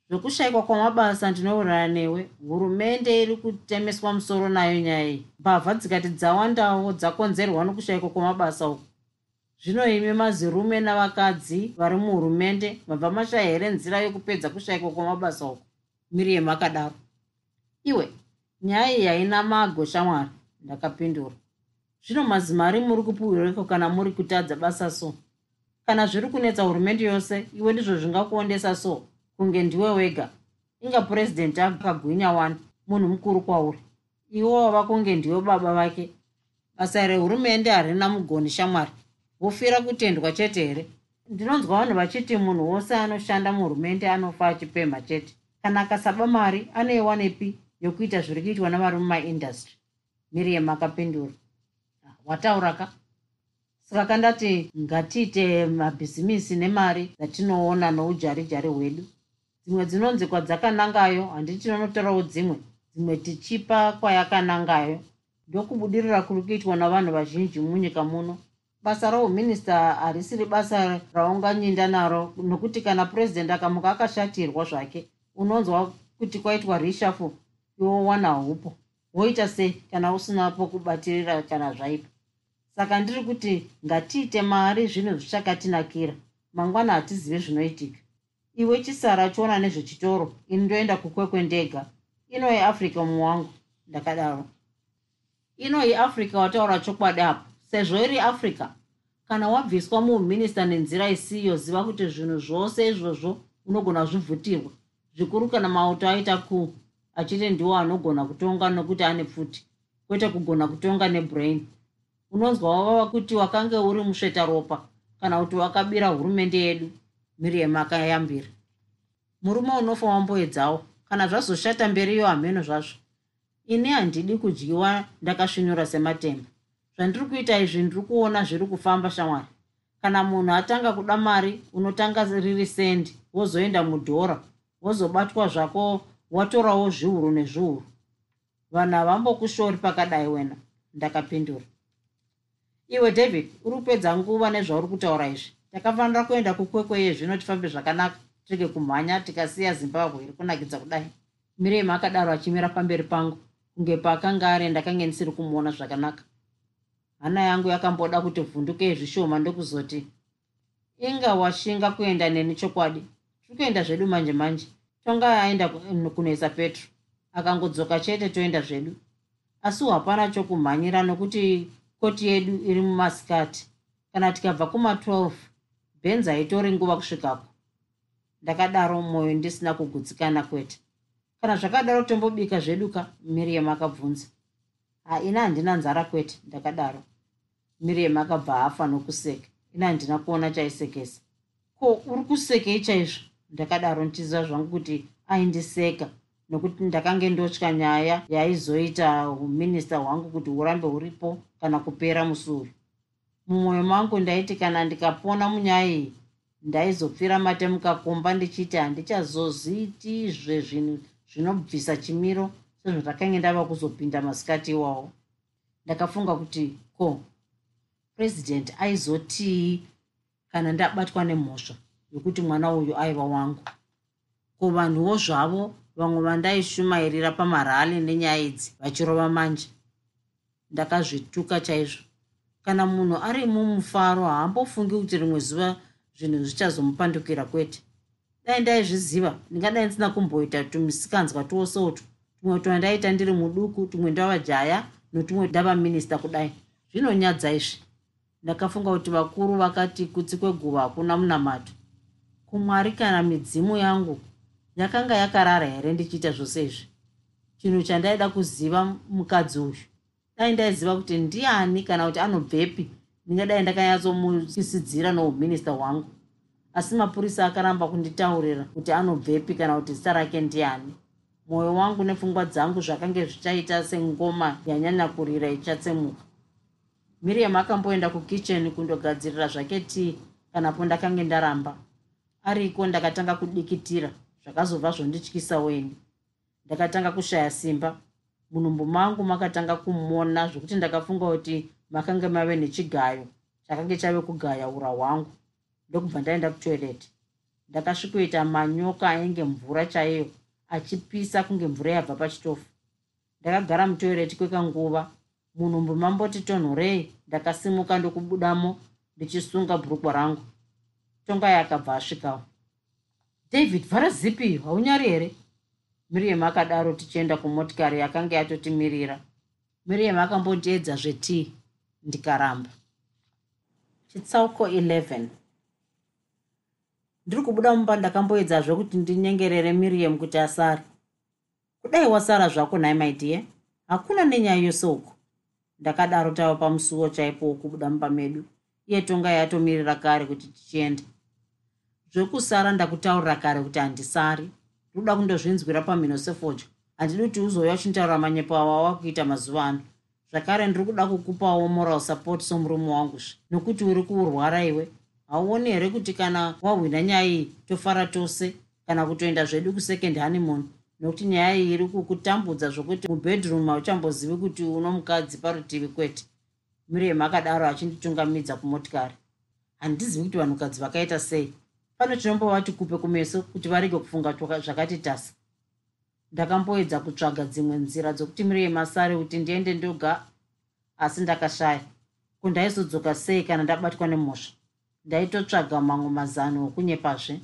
Zvokushayikwa kwamabasa ndinouraya newe hurumende iri kutemeswa musoro nayo nyaya iyi. Mbavha dzikati dzawandawo dzakonzerwa nokushayikwa kwamabasa uku. Zvino imi mazirume navakadzi vari muhurumende mabva mashaya here nzira yokupedza kushayikwa kwamabasa uku? Miriam akadaro. Iwe nyaya iyi haina mago shamwari ndakapindura zvino mazimari muri kupiwireko kana muri kutadza basa so? Kana zviri kunetsa hurumende yose iwe ndizvo zvingakuondesa so? Kunge ndiwe wega. Inga purezidendi akagwinya wani munhu mukuru kwauri. Iwo wava kunge ndiwe baba vake basa rehurumende harina mugoni shamwari. Wofira kutendwa chete here? Ndinonzwa vanhu vachiti munhu wose anoshanda muhurumende anofa achipemha chete. Kana akasaba mari anoiwa nepi yokuita zviri kuitwa navari mumaindastry miriam akapindura watauraka saka kandati ngatiite mabhizimisi nemari dzatinoona noujarijari hwedu. Dzimwe dzinonzi kwadzakanangayo handiti tinonotorawo dzimwe. Dzimwe tichipa kwayakanangayo. Ndokubudirira kuri kuitwa navanhu vazhinji munyika muno. Basa rauminista harisiri basa raunganyinda naro nokuti kana purezidendi akamuka akashatirwa zvake unonzwa kuti kwaitwa rishafu iwo wana upo woita sei kana usina pokubatirira kana zvaipa saka ndiri kuti ngatiite mari zvinhu zvichakatinakira mangwana hatizive zvinoitika. Iwe chisara chiona nezvechitoro ini ndoenda kukwekwe ndega. Ino yeafrica mumwe wangu ndakadaro. Ino yeafrica wataura chokwadi apo sezvo iri africa kana wabviswa muuminista nenzira isiyo ziva kuti zvinhu zvose izvozvo unogona zvibvutirwa zvikuru kana mauto aita kuu achiti ndiwo anogona kutonga nokuti ane pfuti kwete kugona kutonga nebrain. Unonzwa wavava kuti wakange uri musvetaropa kana kuti wakabira hurumende yedu miriam akayambira. Murume unofa wamboedzawo kana zvazoshata mberiyo hameno zvazvo. Ini handidi kudyiwa ndakasvinura sematemba zvandiri kuita izvi ndiri kuona zviri kufamba shamwari. Kana munhu atanga kuda mari unotanga riri sendi wozoenda mudhora wozobatwa zvako watorawo zviuru nezviuru. Vanhu havambokushori pakadai wena ndakapindura. Iwe david uri kupedza nguva nezvauri kutaura izvi. Takafanira kuenda kukwekweye zvino tifambe zvakanaka tirege kumhanya tikasiya zimbabwe iri kunakidza kudai. Mirema akadaro achimira pamberi pangu kunge paakanga ari ndakange ndisiri kumuona zvakanaka. Hana yangu yakamboda kuti vhundukei zvishoma ndokuzoti inga washinga kuenda neni chokwadi? Tiri kuenda zvedu manje manje tonga aenda kunoisa petro. Akangodzoka chete toenda zvedu. Asi hapana chokumhanyira nokuti koti yedu iri mumasikati. Kana tikabva kuma12 benz haitori nguva kusvikako ndakadaro mwoyo ndisina kugutsikana kwete. Kana zvakadaro tombobika zveduka miriam akabvunza. Haina handina nzara kwete ndakadaro. Miriam akabva afa nokuseka. Ina handina kuona chaisekesa. Ko uri kusekei chaizvo ndakadaro ndichiziva zvangu kuti aindiseka nokuti ndakange ndotya nyaya yaizoita uminista hwangu kuti urambe uripo kana kupera musuru mumwoyo mangu ndaiti kana ndikapona munyaya iyi ndaizopfira mate mukakomba ndichiti handichazoziitizve zvinhu zvinobvisa chimiro sezvatakange ndava kuzopinda masikati iwawo. Ndakafunga kuti ko purezidendi aizotii kana ndabatwa nemhosva yokuti mwana uyu aiva wangu. Ko vanhuwo zvavo vamwe vandaishumairira pamarali nenyaya idzi vachirova manje. Ndakazvituka chaizvo. Kana munhu ari mumufaro haambofungi kuti rimwe zuva zvinhu zvichazomupandukira kwete. Dai ndaizviziva ndingadai ndisina kumboita tumisikanzwa twosoutu tumwe twandaita ndiri muduku tumwe ndava jaya notumwe ndava minista kudai. Zvinonyadza izvi. Ndakafunga kuti vakuru vakati kutsi kweguva hakuna munamato kumwari kana midzimu yangu yakanga yakarara here ndichiita zvose izvi? Chinhu chandaida kuziva mukadzi uyu. Dai ndaiziva kuti ndiani kana kuti anobvepi? Ndingadai ndakanyatsomuchisidzira nouminista hwangu. Asi mapurisa akaramba kunditaurira kuti anobvepi kana kuti zita rake ndiani. Mwoyo wangu nepfungwa dzangu zvakange zvichaita sengoma yanyanya kurira ichatsemuka miriam akamboenda kukicheni kundogadzirira zvake tii kanapo ndakange ndaramba ariko ndakatanga kudikitira zvakazobva zvondityisa weni ndakatanga kushaya simba. Munhumbu mangu makatanga kumona zvokuti ndakafunga kuti makange mave nechigayo chakange chave kugaya ura hwangu. Ndokubva ndaenda kutoireti. Ndakasvikoita manyoka ainge mvura chaiyo achipisa kunge mvura yabva pachitofu. Ndakagara mutoireti kwekanguva. Munhumbu mamboti tonhorei ndakasimuka ndokubudamo ndichisunga bhurukwa rangu tongai akabva asvikawo david vhara zipi? Haunyari here? Miriam akadaro tichienda kumotikari yakanga yatotimirira. Miriam akambondiedza zvetii ndikaramba. Chitsauko 11 ndiri kubuda mumba ndakamboedzazve kuti ndinyengerere miriam kuti asari kudai wasara zvako nhai maidiya hakuna nenyaya yose uko ndakadaro tava pamusuwo chaipo wokubuda mumba medu iye tonga yatomirira kare kuti tichienda. Zvekusara ndakutaurira kare kuti handisari. Ndirikuda kundozvinzwira pamhino sefodya handidi kuti uzouya uchintaura manyepo awawa kuita mazuva ano. Zvakare ndiri kuda kukupawo moral support somurume wanguzve nokuti uri kuurwara iwe hauoni here kuti kana wahwina nyaya iyi tofara tose? Kana kutoenda zvedu kusecond honeymoon? Nokuti nyaya iyi iri kukutambudza zvokuti mubhedroom hauchambozivi kuti uno mukadzi parutivi kwete miriam akadaro achinditungamidza kumotikari. Handizivi kuti vanhukadzi vakaita sei. Pano tinombovati kupe kumeso kuti varege kufunga zvakati tasa. Ndakamboedza kutsvaga dzimwe nzira dzokuti miriam asare kuti ndiende ndoga asi ndakashaya. Kundaizodzoka sei kana ndabatwa nemhosva? Ndaitotsvaga mamwe mazano okunyepazve.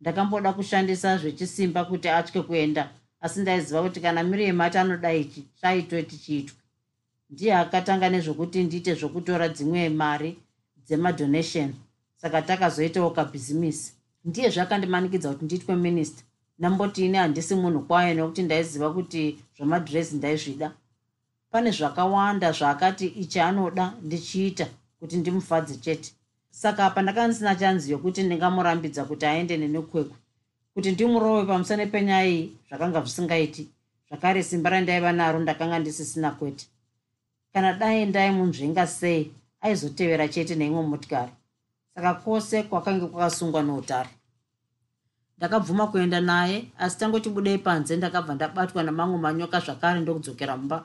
Ndakamboda kushandisa zvechisimba kuti atye kuenda asi ndaiziva kuti kana miriam ati anoda ichi chaitoti chiitwe ndiye akatanga nezvokuti ndiite zvokutora dzimwe mari dzemadonation. Saka takazoitawo kabhizimisi. Ndiye zvakandimanikidza kuti ndiitwe minista namboti ini handisi munhu kwayo nekuti ndaiziva kuti zvamadhiresi ndaizvida. Pane zvakawanda zvaakati ichi anoda ndichiita kuti ndimufadze chete. Saka apa ndakanga ndisina chanzi yokuti ndingamurambidza kuti aende nenekwekwe kuti ndimurove pamusana penyaya iyi zvakanga zvisingaiti. Zvakare simba randaiva naro ndakanga ndisisina kwete kana dai ndaimunzvenga sei aizotevera chete neimwe motikari. Saka kwose kwakange kwakasungwa neutare ndakabvuma kuenda naye asi tangoti budei panze ndakabva ndabatwa namamwe manyoka zvakare ndokudzokera mumba.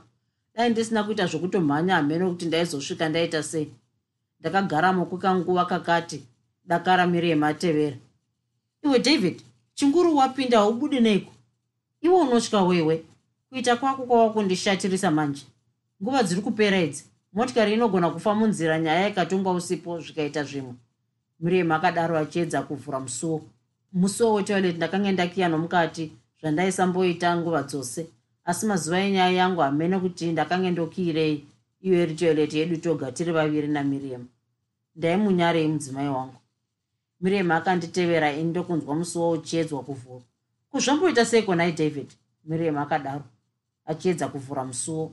Dai ndisina kuita zvokutomhanya hamene kuti ndaizosvika ndaita sei. Ndakagaramo kwekanguva kakati dakara miri yematevera. Iwe david chinguru wapinda haubudi neiko? Iwe unotya wewe. Kuita kwako kwava kundishatirisa manje nguva dziri kupera idzi motikari inogona kufa munzira nyaya ikatongwa usipo zvikaita zvimwe. Miriam akadaro achiedza kuvhura musuwo. Musuwo wetoilet ndakanga ndakiya nomukati zvandaisamboita nguva dzose. Asi mazuva enyaya yangu hamene kuti ndakanga ndokiirei iyo iri toilet yedu toga tiri vaviri namiriam ndaimunyarei mudzimai wangu. Miriam akanditevera ini ndokunzwa musuwo uchiedzwa kuvhura. Kuzvamboita seiko nai david? Miriam akadaro achiedza kuvhura musuwo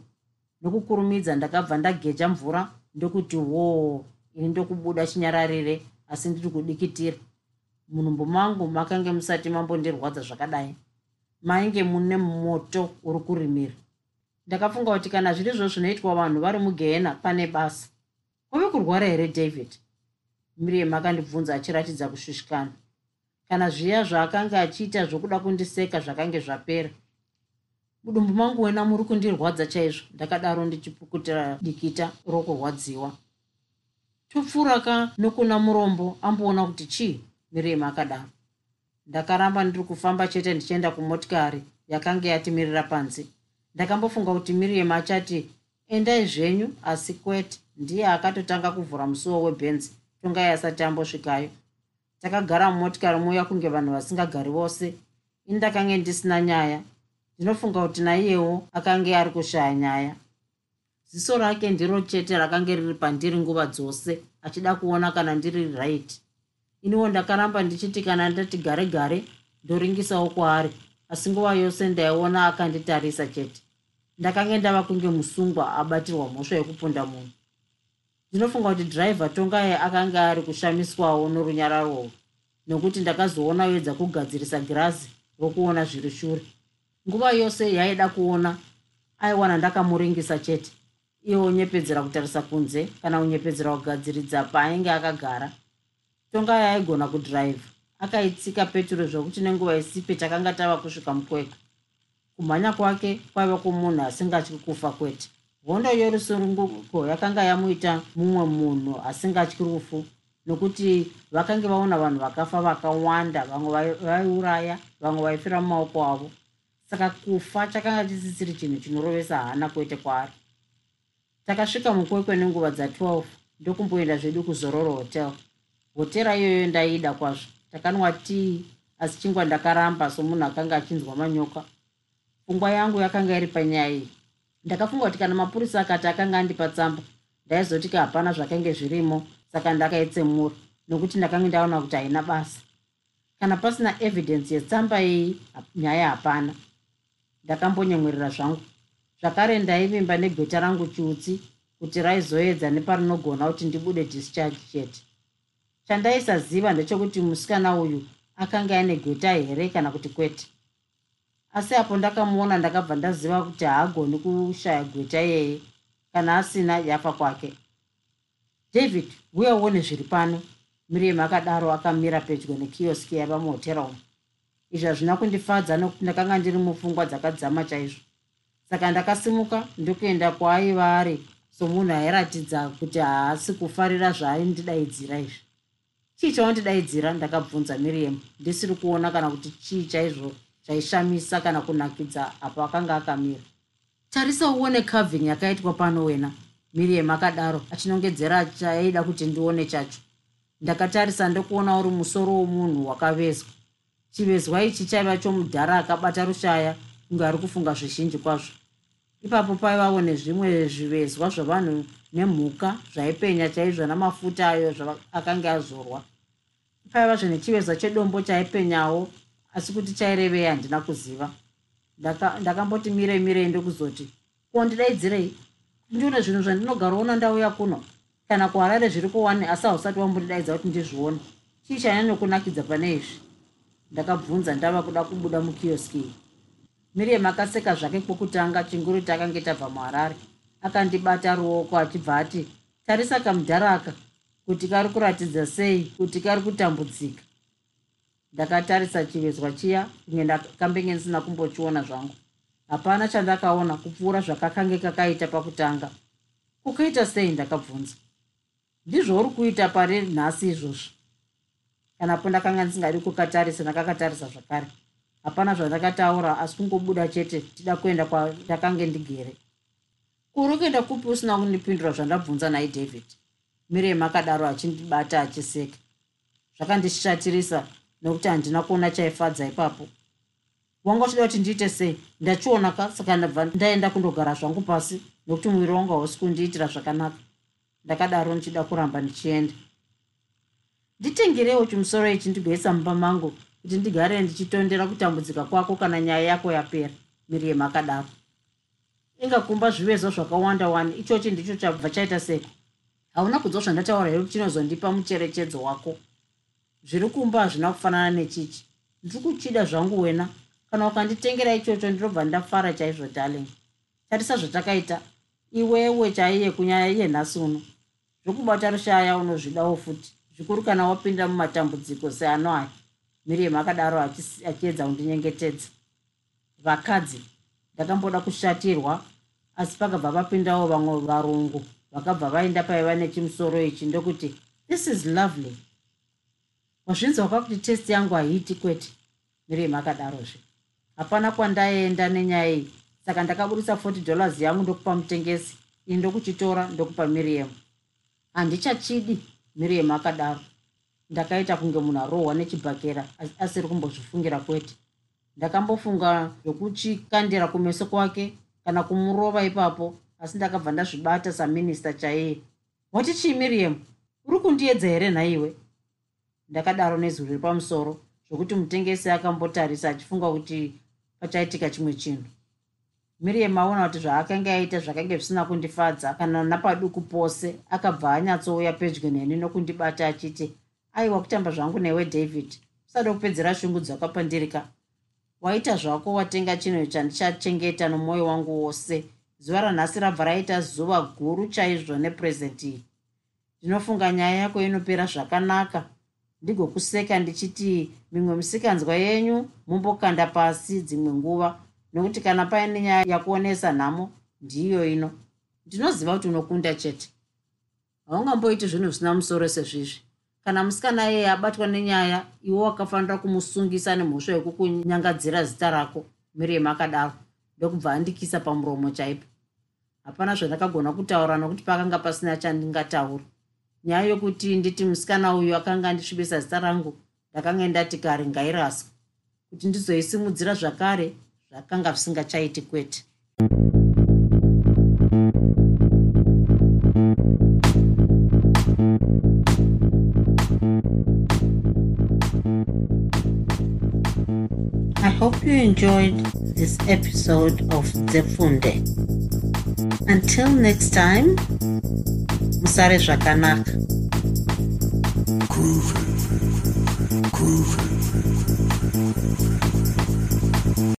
nokukurumidza ndakabva ndageja mvura ndokuti woo ini ndokubuda chinyararire asi ndiri kudikitira. Munhumbu mangu makange musati mambondirwadza zvakadai. Mainge mune moto uri kurimira. Ndakafunga kuti kana zviri zvo zvinoitwa vanhu vari mugehena pane basa. Kwave kurwara here david? Miriam akandibvunza achiratidza kushushikana. Kana zviya zvaakanga achiita zvokuda kundiseka zvakange zvapera mudumbu mangu wena muri kundirwadza chaizvo. Ndakadaro ndichipukutira dikita rokurwadziwa. Topfuuraka nokuna murombo amboona kuti chii miriam akadaro. Ndakaramba ndiri kufamba chete ndichienda kumotikari yakanga yatimirira panze. Ndakambofunga kuti miriam achati endai zvenyu asi kwete ndiye akatotanga kuvhura musuwo webhenzi tongai asati ambosvikayo. Takagara mumotikari muya kunge vanhu vasingagari vose. Ini ndakange ndisina nyaya ndinofunga kuti naiyewo akange ari kushaya nyaya. Ziso rake ndiro chete rakange riri pandiri nguva dzose achida kuona kana ndiri right. Iniwo ndakaramba ndichiti kana ndati gare gare ndoringisawo kwaari asi nguva yose ndaiona akanditarisa chete. Ndakange ndava kunge musungwa abatirwa mhosva yekupunda munhu. Ndinofunga kuti dhiraivha tongaye akanga ari kushamiswawo norunyararwowo nokuti ndakazoona oedza kugadzirisa girazi rokuona zviri shure nguva yose yaida kuona. Aiwana ndakamuringisa chete. Iye unyepedzera kutarisa kunze kana unyepedzera kugadziridza paainge akagara. Tongaye aigona kudhiraivha akaitsika peturo zvokuti nenguva isipe takanga tava kusvika mukweka kumhanya kwake kwaiva kwomunhu asingatyi kufa kwete. Hondo yorusununguko yakanga yamuita mumwe munhu asingatyi rufu nokuti vakange vaona vanhu vakafa vakawanda vamwe vaiuraya vamwe vaifira mumaoko avo saka kufa chakanga chisisiri chinhu chinorovesa hana kwete kwaari. Takasvika mukwekwe nenguva dza12 ndokumboenda zvedu kuzororo hotel. Hotera iyoyo ndaiida kwazvo. Takanwa tii asi chingwa ndakaramba somunhu akanga achinzwa manyoka. Pfungwa yangu yakanga iri panyaya iyi. Ndakafunga kuti kana mapurisa akati akanga andipa tsamba ndaizoti ka hapana zvakange zvirimo saka ndakaitsemura nokuti ndakanga ndaona kuti haina basa. Kana pasina evidence yetsamba iyi nyaya hapana ndakambonyemwerera zvangu. Zvakare ndaivimba negweta rangu chiutsi kuti raizoedza neparinogona kuti ndibude discharge chete. Chandaisaziva ndechekuti musikana uyu akanga ane gweta here kana kuti kwete? Asi apo ndakamuona ndakabva ndaziva kuti haagoni kushaya gweta yeye kana asina yafa kwake. David uya uone zviri pano? Miriam akadaro akamira pedyo nekioski yava muhotera umu izvi hazvina kundifadza nokuti ndakanga ndiri mupfungwa dzakadzama chaizvo. Saka ndakasimuka ndokuenda kwaaiva ari somunhu airatidza kuti haasi kufarira zvaaindidaidzira izvi. Chii chaundidaidzira? Ndakabvunza miriam. Ndisiri kuona kana kuti chii chaizvo chaishamisa kana kunakidza apo akanga akamira. Tarisa uone caving yakaitwa pano wena. Miriam akadaro achinongedzera chaida kuti ndione chacho. Ndakatarisa ndokuona uri musoro womunhu wakavezwa chivezwa ichi chaiva chomudhara akabata rushaya kunge ari kufunga zvizhinji kwazvo. Ipapo paivawo nezvimwe zvivezwa zvavanhu nemhuka zvaipenya chaizvo namafuta ayo zvaakanga azorwa. Paivazve nechivezwa chedombo chaipenyawo asi kuti chairevei handina kuziva. Ndakamboti mirei mirei ndokuzoti kondidaidzirei ndione zvinhu zvandinogaraona ndauya kuno. Kana kuharare zviri kuwani asi hausati wambondidaidza kuti ndizvione. Chii chanyanyokunakidza pane izvi ndakabvunza ndava kuda kubuda mukioski. Miriam akaseka zvake kwokutanga chinguruti akange tabva muharare. Akandibata ruoko achibva ati tarisa kamudharaka kuti kari kuratidza sei kuti kari kutambudzika ndakatarisa chivezwa chiya kunge ndakambenge ndisina kumbochiona zvangu. Hapana chandakaona kupfuura zvakakange kakaita pakutanga. Kukaita sei? Ndakabvunza. Ndizvo uri kuita pari nhasi izvozvo kanapo ndakanga ndisingadi kukatarisa ndakakatarisa zvakare. Hapana zvandakataura asi kungobuda chete tida kuenda kwandakange ndigere. Kuri kuenda kupi usina kundipindura zvandabvunza nai david? Mirem akadaro achindibata achiseka? Zvakandishatirisa nokuti handina kuona chaifadza ipapo. Wanga uchida kuti ndiite sei? Ndachionaka saka ndabva ndaenda kundogara zvangu pasi nokuti muviri wangu hausi kundiitira zvakanaka. Ndakadaro ndichida kuramba ndichienda nditengerewo chimusoro ichi ndigoisa mumba mangu kuti ndigare ndichitondera kutambudzika kwako kana nyaya yako yapera miriam akadaro ingakumba zvivezwa zvakawanda wani ichochi ndicho chabva chaita seko. Hauna kunzwa zvandataura here kuti chinozondipa mucherechedzo wako? Zviri kumba hazvina kufanana nechichi. Ndiri kuchida zvangu wena kana ukanditengera ichocho ndinobva ndafara chaizvo darling. Tarisa zvatakaita iwewe chaiye kunyaya yenhasi uno. Zvokubata rushaya unozvidawo futi zvikuru kana wapinda mumatambudziko seano aya miriam akadaro achiedza kundinyengetedza. Vakadzi ndakamboda kushatirwa asi pakabva vapindawo vamwe varungu vakabva vaenda paiva nechimusoro ichi ndokuti this is lovely. Wazvinzwaka kuti testi yangu haiiti kwete miriam akadarozve. Hapana kwandaenda nenyaya iyi. Saka ndakaburisa 40 dollars yangu ndokupa mutengesi ini ndokuchitora ndokupa miriam. Handichachidi miriam akadaro ndakaita kunge munhu arohwa nechibhakera asiri kumbozvifungira kwete. Ndakambofunga zvokuchikandira kumeso kwake kana kumurova ipapo asi ndakabva ndazvibata saminista chaiye. Wati chii miriam? Uri kundiedza here nhaiwe ndakadaro nezuro riri pamusoro zvokuti mutengesi akambotarisa achifunga kuti pachaitika chimwe chinhu miriam aona kuti zvaakanga aita zvakanga zvisina kundifadza kana napaduku pose akabva anyatsouya pedyo neni nokundibata achiti aiwa kutamba zvangu newe david? Usada kupedzera shungu dzakapandirika waita zvako watenga chinhu chandichachengeta nomwoyo wangu wose. Zuva ranhasi rabva raita zuva guru chaizvo nepurezenti iyi. Ndinofunga nyaya yako inopera zvakanaka. Ndigokuseka ndichiti mimwe misikanzwa yenyu mumbokanda pasi dzimwe nguva nokuti kana paine nyaya yakuonesa nhamo ndiyo ino. Ndinoziva kuti unokunda chete. Haungamboiti zvinhu zvisina musoro sezvizvi. Kana musikana iyeye abatwa nenyaya iwe wakafanira kumusungisa nemhosva yekukunyangadzira zita rako miriam akadaro. Ndokubva andikisa pamuromo chaipo. Hapana zvandakagona kutaura nokuti pakanga pasina chandingataura. Nyaya yokuti nditi musikana uyu akanga andisvibisa zita rangu ndakanga ndati kare ngairaswa kuti ndizoisimudzira zvakare zvakanga zvisingachaiti kwete I hope you enjoyed this episode of Zefunde. Until next time, musare zvakanaka. Groovy, groovy.